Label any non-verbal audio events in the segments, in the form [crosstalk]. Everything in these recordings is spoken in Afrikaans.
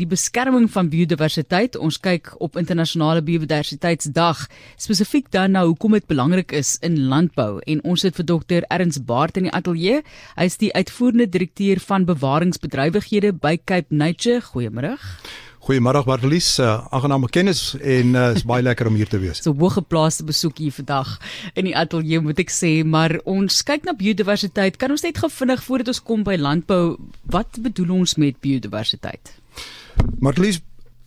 Die beskerming van biodiversiteit. Ons kyk op internasionale biodiversiteitsdag spesifiek dan na hoekom dit belangrik is in landbou en ons het vir dokter Erns Baart in die ateljee. Hy is die uitvoerende direkteur van bewaringsbedrywighede by Cape Nature. Goeiemôre. Goeiemôre Marlies, uh, aangename kennis en uh, is baie lekker om hier te wees. [laughs] So hoëgeplaaste besoek hier vandag in die ateljee moet ek sê, maar ons kyk na biodiversiteit. Kan ons net gou vinnig voordat ons kom by landbou, wat bedoel ons met biodiversiteit? Maar lees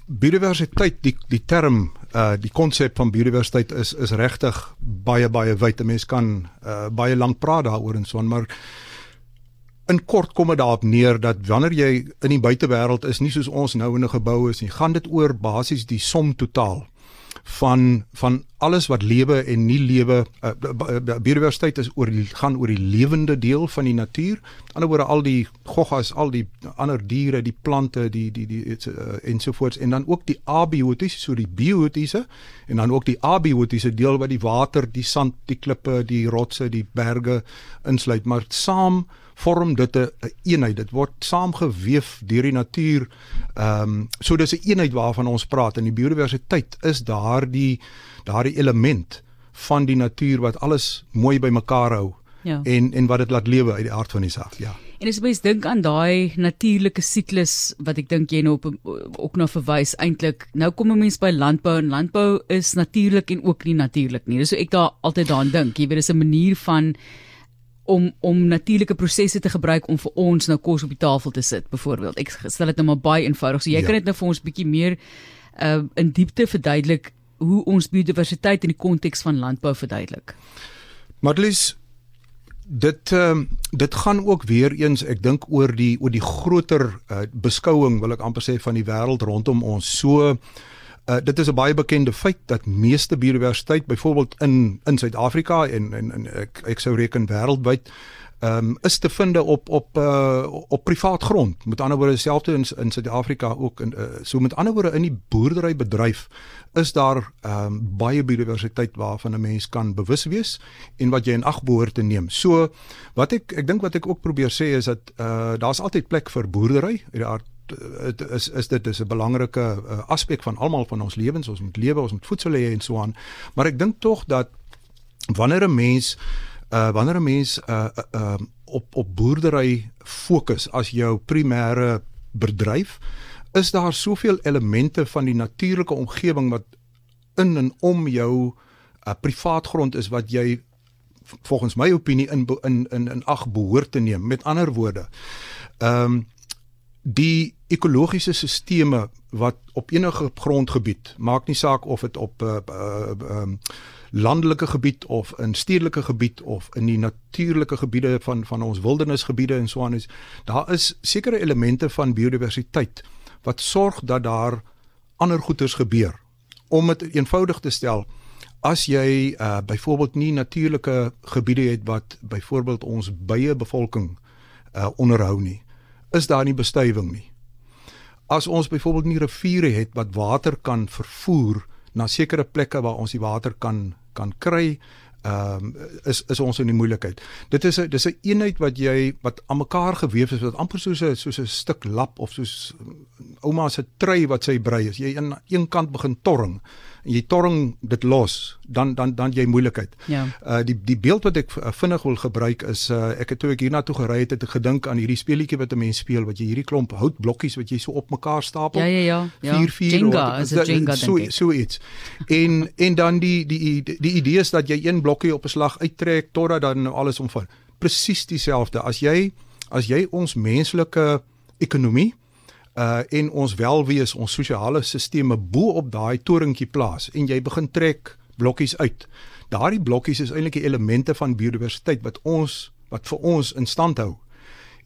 biodiversiteit die die term uh die konsep van biodiversiteit is is regtig baie baie wyd. 'n Mens kan uh baie lank praat daaroor en so aan, maar in kort kom dit daarop neer dat wanneer jy in die buitewêreld is, nie soos ons nou in 'n gebou is nie, gaan dit oor basies die som totaal van van alles wat lewe en nie lewe uh, biodiversiteit is oor gaan oor die lewende deel van die natuur. Aan die ander woorde al die goggas, al die ander diere, die plante, die die die uh, ensovoorts en dan ook die abiotiese, so die biotiese en dan ook die abiotiese deel wat die water, die sand, die klippe, die rotse, die berge insluit, maar saam vorm dit 'n eenheid. Dit word saamgeweef deur die natuur. Ehm um, so dis 'n eenheid waarvan ons praat en die biodiversiteit is daardie daardie element van die natuur wat alles mooi bymekaar hou. Ja. En en wat dit laat lewe uit die aard van die saak. Ja. En as mens dink aan daai natuurlike siklus wat ek dink jy nou op ook na verwys eintlik nou kom 'n mens by landbou en landbou is natuurlik en ook nie natuurlik nie. Dis so ek daar altyd daaraan dink. Jy weet dis 'n manier van om om natuurlike prosesse te gebruik om vir ons nou kos op die tafel te sit byvoorbeeld. Ek stel dit nou maar baie eenvoudig. So jy ja. kan dit nou vir ons bietjie meer uh in diepte verduidelik hoe ons biodiversiteit in die konteks van landbou verduidelik. Marlies dit ehm uh, dit gaan ook weer eens ek dink oor die oor die groter uh, beskouing wil ek amper sê van die wêreld rondom ons. So Uh, dit is 'n baie bekende feit dat meeste biodiversiteit byvoorbeeld in in Suid-Afrika en en, en ek ek sou reken wêreldwyd ehm um, is te vind op op uh, op privaat grond. Met ander woorde dieselfde in in Suid-Afrika ook in uh, so met ander woorde in die boerderybedryf is daar ehm um, baie biodiversiteit waarvan 'n mens kan bewus wees en wat jy in ag behoort te neem. So wat ek ek dink wat ek ook probeer sê is dat uh, daar's altyd plek vir boerdery uit die aard is is dit is 'n belangrike uh, aspek van almal van ons lewens ons moet lewe ons moet voedsel hê en so aan. Maar ek dink tog dat wanneer 'n mens uh, wanneer 'n mens uh, uh, uh, op op boerdery fokus as jou primêre bedryf is daar soveel elemente van die natuurlike omgewing wat in en om jou uh, privaat grond is wat jy volgens my opinie in in in in ag behoort te neem. Met ander woorde ehm um, die ekologiese sisteme wat op enige grondgebied maak nie saak of dit op 'n uh, uh, uh, um, landelike gebied of in stedelike gebied of in die natuurlike gebiede van van ons wildernisgebiede en so aan is daar is sekere elemente van biodiversiteit wat sorg dat daar ander goeters gebeur. Om dit eenvoudig te stel as jy uh, byvoorbeeld nie natuurlike gebiede het wat byvoorbeeld ons bye bevolking uh, onderhou nie is daar nie bestuiving nie. As ons byvoorbeeld nie riviere het wat water kan vervoer na sekere plekke waar ons die water kan kan kry, ehm um, is is ons in die moeilikheid. Dit is 'n dis 'n een eenheid wat jy wat aan mekaar gewewe is wat amper soos 'n soos 'n stuk lap of soos ouma se trui wat sy brei as jy aan een kant begin torring en jy torring dit los, dan dan dan jy moeilikheid. Ja. Uh die die beeld wat ek uh, vinnig wil gebruik is uh ek het toe ek hiernatoe gery het, het ek gedink aan hierdie speletjie wat 'n mens speel wat jy hierdie klomp houtblokkies wat jy so op mekaar stapel. Ja ja ja. ja. 4 4 Jenga, is 'n Jenga so so iets. En [laughs] en dan die die die, die idee is dat jy een blokkie op 'n slag uittrek totdat dan nou alles omval. Presies dieselfde as jy as jy ons menslike ekonomie uh en ons welwees, ons sosiale sisteme bo op daai toringkie plaas en jy begin trek blokkies uit. Daardie blokkies is eintlik die elemente van biodiversiteit wat ons wat vir ons in stand hou.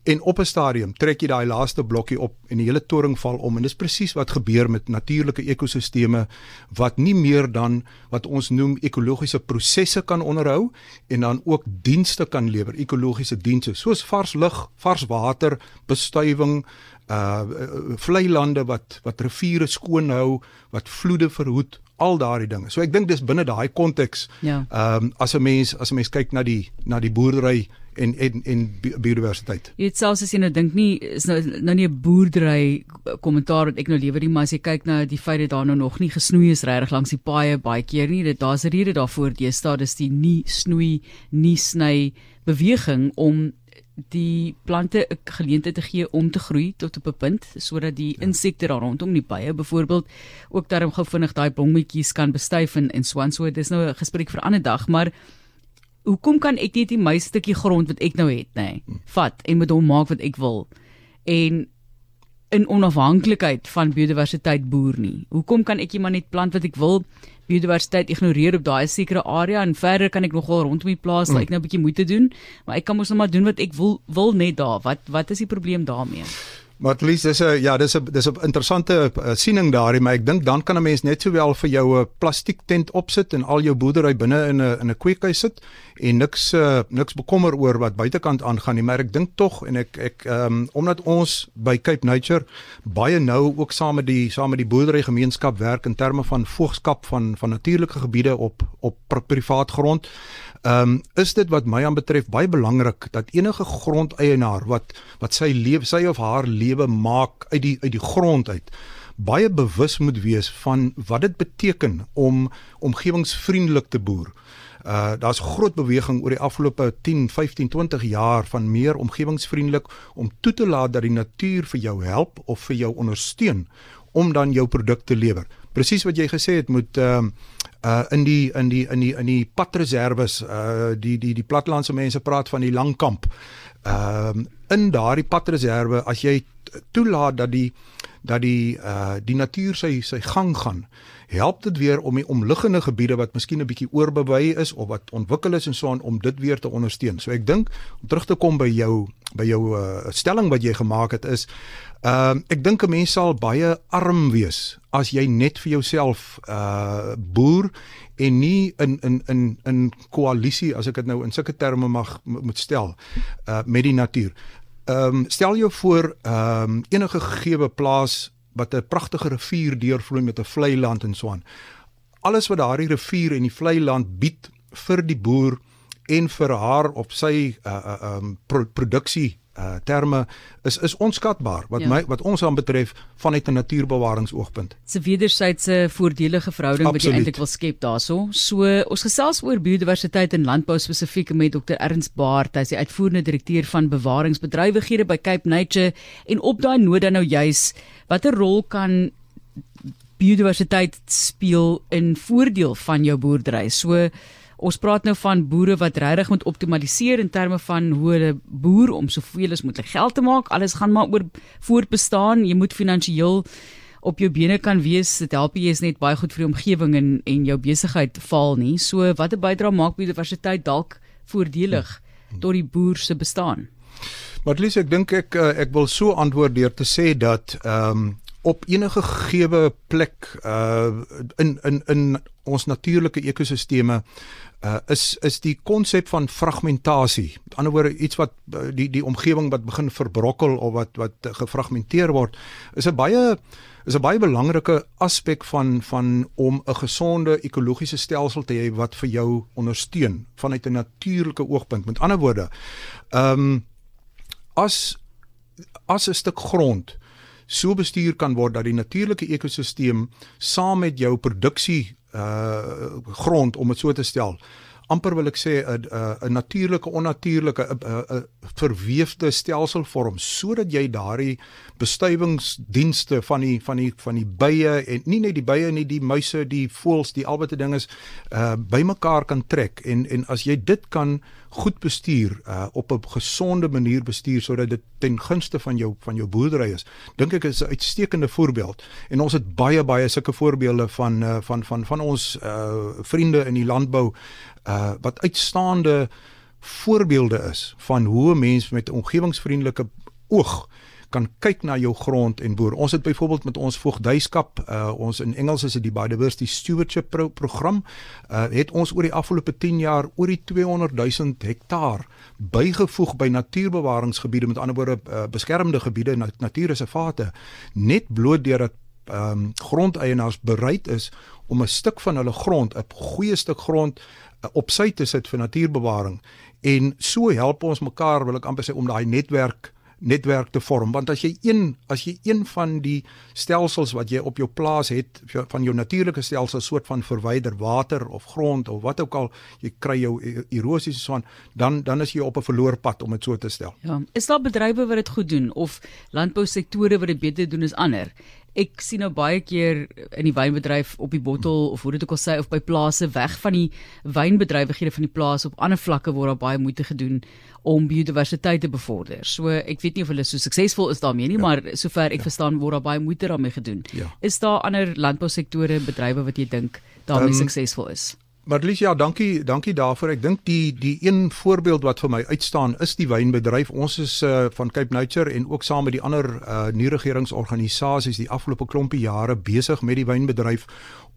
En op 'n stadium trek jy daai laaste blokkie op en die hele toring val om en dis presies wat gebeur met natuurlike ekosisteme wat nie meer dan wat ons noem ekologiese prosesse kan onderhou en dan ook dienste kan lewer, ekologiese dienste soos vars lug, vars water, bestuiving, uh vlei lande wat wat riviere skoon hou, wat vloede verhoed, al daardie dinge. So ek dink dis binne daai konteks. Ja. Ehm um, as 'n mens as 'n mens kyk na die na die boerdery en en en biodiversiteit. Jy het selfs as jy nou dink nie is nou nou nie 'n boerdery kommentaar wat ek nou lewer nie, maar as jy kyk na die feit dat daar nou nog nie gesnoei is regtig langs die paaie baie keer nie, dit daar's 'n rede daarvoor. Jy staan dis die nie snoei, nie sny beweging om die plante 'n geleentheid te gee om te groei tot op 'n punt sodat die ja. insekte daar rondom die bye byvoorbeeld ook daarom gou vinnig daai blommetjies kan bestuif en en so aan. So dis nou 'n gesprek vir 'n ander dag maar hoekom kan ek net nie my stukkie grond wat ek nou het nê nee, vat en met hom maak wat ek wil? En in onafhanklikheid van biodiversiteit boer nie. Hoekom kan ek nie maar net plant wat ek wil biodiversiteit ignoreer op daai sekere area en verder kan ek nogal rondom die plaas mm. ek nou 'n bietjie moeite doen, maar ek kan mos net maar doen wat ek wil wil net daar. Wat wat is die probleem daarmee? Maar at least dis 'n ja, dis 'n dis 'n interessante uh, siening daarin, maar ek dink dan kan 'n mens net sowel vir jou 'n plastiek tent opsit en al jou boerdery binne in 'n in 'n kweekhuis sit en niks uh, niks bekommer oor wat buitekant aangaan nie, maar ek dink tog en ek ek ehm um, omdat ons by Cape Nature baie nou ook saam met die saam met die boerdery gemeenskap werk in terme van voogskap van van natuurlike gebiede op op privaat grond. Ehm um, is dit wat my aanbetref baie belangrik dat enige grondeienaar wat wat sy lewe sy of haar lewe maak uit die uit die grond uit baie bewus moet wees van wat dit beteken om omgewingsvriendelik te boer. Uh daar's groot beweging oor die afgelope 10, 15, 20 jaar van meer omgewingsvriendelik om toe te laat dat die natuur vir jou help of vir jou ondersteun om dan jou produk te lewer. Presies wat jy gesê het moet ehm uh, uh in die in die in die in die padreserwes uh die die die plattelandse mense praat van die lang kamp. Ehm uh, in daardie padreserwe as jy toelaat dat die dat die uh die natuur sy sy gang gaan help dit weer om die omliggende gebiede wat miskien 'n bietjie oorbewei is of wat ontwikkel is en so aan om dit weer te ondersteun. So ek dink om terug te kom by jou by jou uh, stelling wat jy gemaak het is Ehm uh, ek dink 'n mens sal baie arm wees as jy net vir jouself uh boer en nie in in in in koalisie as ek dit nou in sulke terme mag moet stel uh met die natuur. Ehm um, stel jou voor ehm um, enige gegeewe plaas wat 'n pragtige rivier deurvloei met 'n vlei land en so aan. Alles wat daardie rivier en die vlei land bied vir die boer en vir haar op sy uh uh um pro produksie uh terme is is onskatbaar wat ja. my wat ons aan betref vanuit 'n natuurbewaringsoogpunt. Dis 'n wederwysige voordelige verhouding Absoluut. wat jy eintlik wil skep daarso. So ons gesels oor biodiversiteit en landbou spesifiek met Dr. Ernst Baart, hy is die uitvoerende direkteur van bewaringsbedrywighede by Cape Nature en op daai noot dan nou juis watter rol kan biodiversiteit speel in voordeel van jou boerdery. So Ons praat nou van boere wat regtig moet optimaliseer in terme van hoe hulle boer om soveel as moontlik geld te maak. Alles gaan maar oor voortbestaan. Jy moet finansiëel op jou bene kan wees. Dit help jy is net baie goed vir die omgewing en en jou besigheid val nie. So watter bydrae maak biodiversiteit dalk voordelig tot die boer se bestaan? Maar Lies, ek dink ek eh, ek wil so antwoord deur te sê dat ehm um, op enige gegeewe plek uh in in in ons natuurlike ekosisteme uh, is is die konsep van fragmentasie. Met ander woorde iets wat uh, die die omgewing wat begin verbrokkel of wat wat gefragmenteer word, is 'n baie is 'n baie belangrike aspek van van om 'n gesonde ekologiese stelsel te hê wat vir jou ondersteun vanuit 'n natuurlike oogpunt. Met ander woorde, ehm um, as as 'n stuk grond so bestuur kan word dat die natuurlike ekosisteem saam met jou produksie uh grond om dit so te stel amper wil ek sê 'n 'n natuurlike onnatuurlike 'n verweefde stelsel vorm sodat jy daardie bestuivingsdienste van die van die van die bye en nie net die bye nie die muise die voëls die albei dinge is uh bymekaar kan trek. En en as jy dit kan goed bestuur uh op 'n gesonde manier bestuur sodat dit ten gunste van jou van jou boerdery is. Dink ek is 'n uitstekende voorbeeld. En ons het baie baie sulke voorbeelde van uh van van van ons uh vriende in die landbou uh wat uitstaande voorbeelde is van hoe 'n mens met 'n omgewingsvriendelike oog kan kyk na jou grond en boer. Ons het byvoorbeeld met ons voogdyskap, uh ons in Engels is dit die Biodiversity Stewardship pro program, uh het ons oor die afgelope 10 jaar oor die 200 000 hektaar bygevoeg by natuurbewaringsgebiede, met ander woorde uh, beskermde gebiede, nat natuurreservate, net bloot deurdat ehm um, grondeienaars bereid is om 'n stuk van hulle grond, 'n goeie stuk grond uh, op sy te sit vir natuurbewaring. En so help ons mekaar, wil ek amper sê om daai netwerk netwerk te vorm want as jy een as jy een van die stelsels wat jy op jou plaas het van jou natuurlike stelsel soort van verwyder water of grond of wat ook al jy kry jou e-, erosie so aan dan dan is jy op 'n verloor pad om dit so te stel. Ja, is daar bedrywe wat dit goed doen of landbousektore wat dit beter doen as ander? Ek sien nou baie keer in die wynbedryf op die bottel of hoe dit ook al sê of by plase weg van die wynbedrywighede van die plaas op ander vlakke word daar baie moeite gedoen om biodiversiteit te bevorder. So ek weet nie of hulle so suksesvol is daarmee nie, ja. maar sover ek ja. verstaan word daar baie moeite daarmee gedoen. Ja. Is daar ander landbousektore, bedrywe wat jy dink daarmee um, suksesvol is? Maar Lies, ja, dankie, dankie daarvoor. Ek dink die die een voorbeeld wat vir my uitstaan is die wynbedryf. Ons is uh, van Cape Nature en ook saam met die ander uh, nie-regeringsorganisasies die afgelope klompie jare besig met die wynbedryf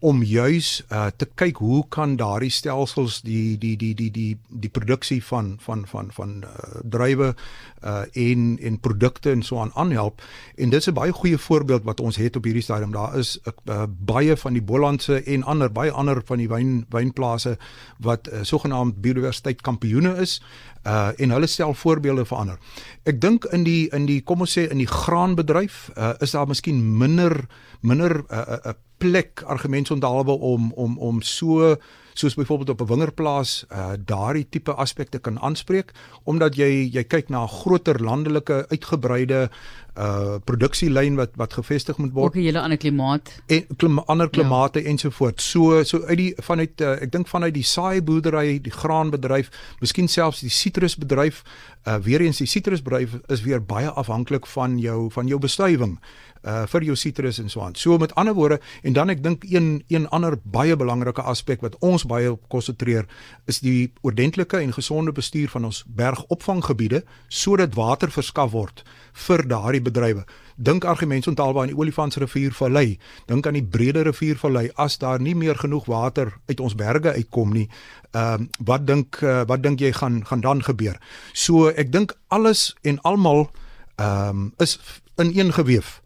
om juis uh, te kyk hoe kan daardie stelsels die die die die die die produksie van van van van uh, druiwe uh, en en produkte en so aan aanhelp. En dit is 'n baie goeie voorbeeld wat ons het op hierdie stadium. Daar is uh, baie van die Bollandse en ander baie ander van die wyn wynplase wat uh, sogenaamd biodiversiteit kampioene is uh, en hulle stel voorbeelde vir ander. Ek dink in die in die kom ons sê in die graanbedryf uh, is daar miskien minder minder 'n uh, uh, plek argumentsondalwe om om om so soos byvoorbeeld op 'n wingerplaas uh, daardie tipe aspekte kan aanspreek omdat jy jy kyk na 'n groter landelike uitgebreide uh produksielyn wat wat gevestig moet word. Ook 'n hele ander klimaat. En klima, ander ja. klimate ja. ensovoorts. So so uit die vanuit uh, ek dink vanuit die saai boerdery, die graanbedryf, miskien selfs die sitrusbedryf, uh weer eens die sitrusbedryf is weer baie afhanklik van jou van jou bestuiving uh vir jou sitrus en so aan. So met ander woorde en dan ek dink een een ander baie belangrike aspek wat ons baie op konsentreer is die ordentlike en gesonde bestuur van ons bergopvanggebiede sodat water verskaf word vir daardie bedrywe. Dink argumente onthaalbaar aan die Olifantsrivier Vallei, dink aan die Brede Rivier Vallei as daar nie meer genoeg water uit ons berge uitkom nie. Ehm uh, wat dink uh, wat dink jy gaan gaan dan gebeur? So ek dink alles en almal ehm um, is in een geweef.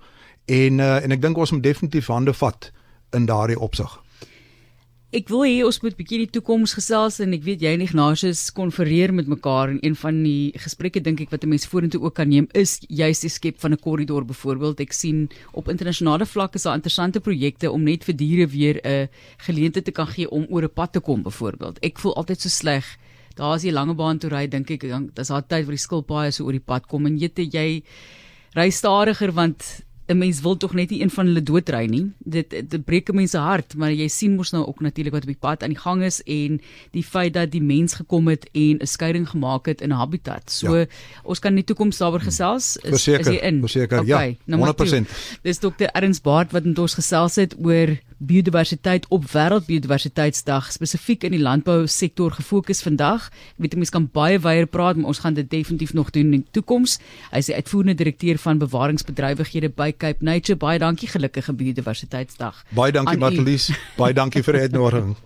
En uh, en ek dink ons moet definitief hande vat in daardie opsig. Ek wil hê ons moet bietjie die toekoms gesels en ek weet jy en Ignatius konfereer met mekaar en een van die gesprekke dink ek wat 'n mens vorentoe ook kan neem is juist die skep van 'n korridor byvoorbeeld. Ek sien op internasionale vlak is daar interessante projekte om net vir diere weer 'n geleentheid te kan gee om oor 'n pad te kom byvoorbeeld. Ek voel altyd so sleg. Daar is die lange baan toe ry dink ek dis daar tyd waar die skilpaaie so oor die pad kom en jy jy ry stadiger want 'n mens wil tog net nie een van hulle doodry nie. Dit dit breek mense hart, maar jy sien mos nou ook natuurlik wat op die pad aan die gang is en die feit dat die mens gekom het en 'n skeiding gemaak het in 'n habitat. So ja. ons kan in die toekoms daaroor gesels. Is, verseker, is jy in? Verseker, okay, ja. 100%. Dis dokter Ernst Baard wat met ons gesels het oor biodiversiteit op wêreldbiodiversiteitsdag spesifiek in die landbou sektor gefokus vandag. Ek weet mense kan baie wyer praat, maar ons gaan dit definitief nog doen in die toekoms. Hy is die uitvoerende direkteur van bewaringsbedrywighede by Cape Nature. Baie dankie gelukkige biodiversiteitsdag. Baie dankie Matlies. Baie dankie vir die uitnodiging. [laughs]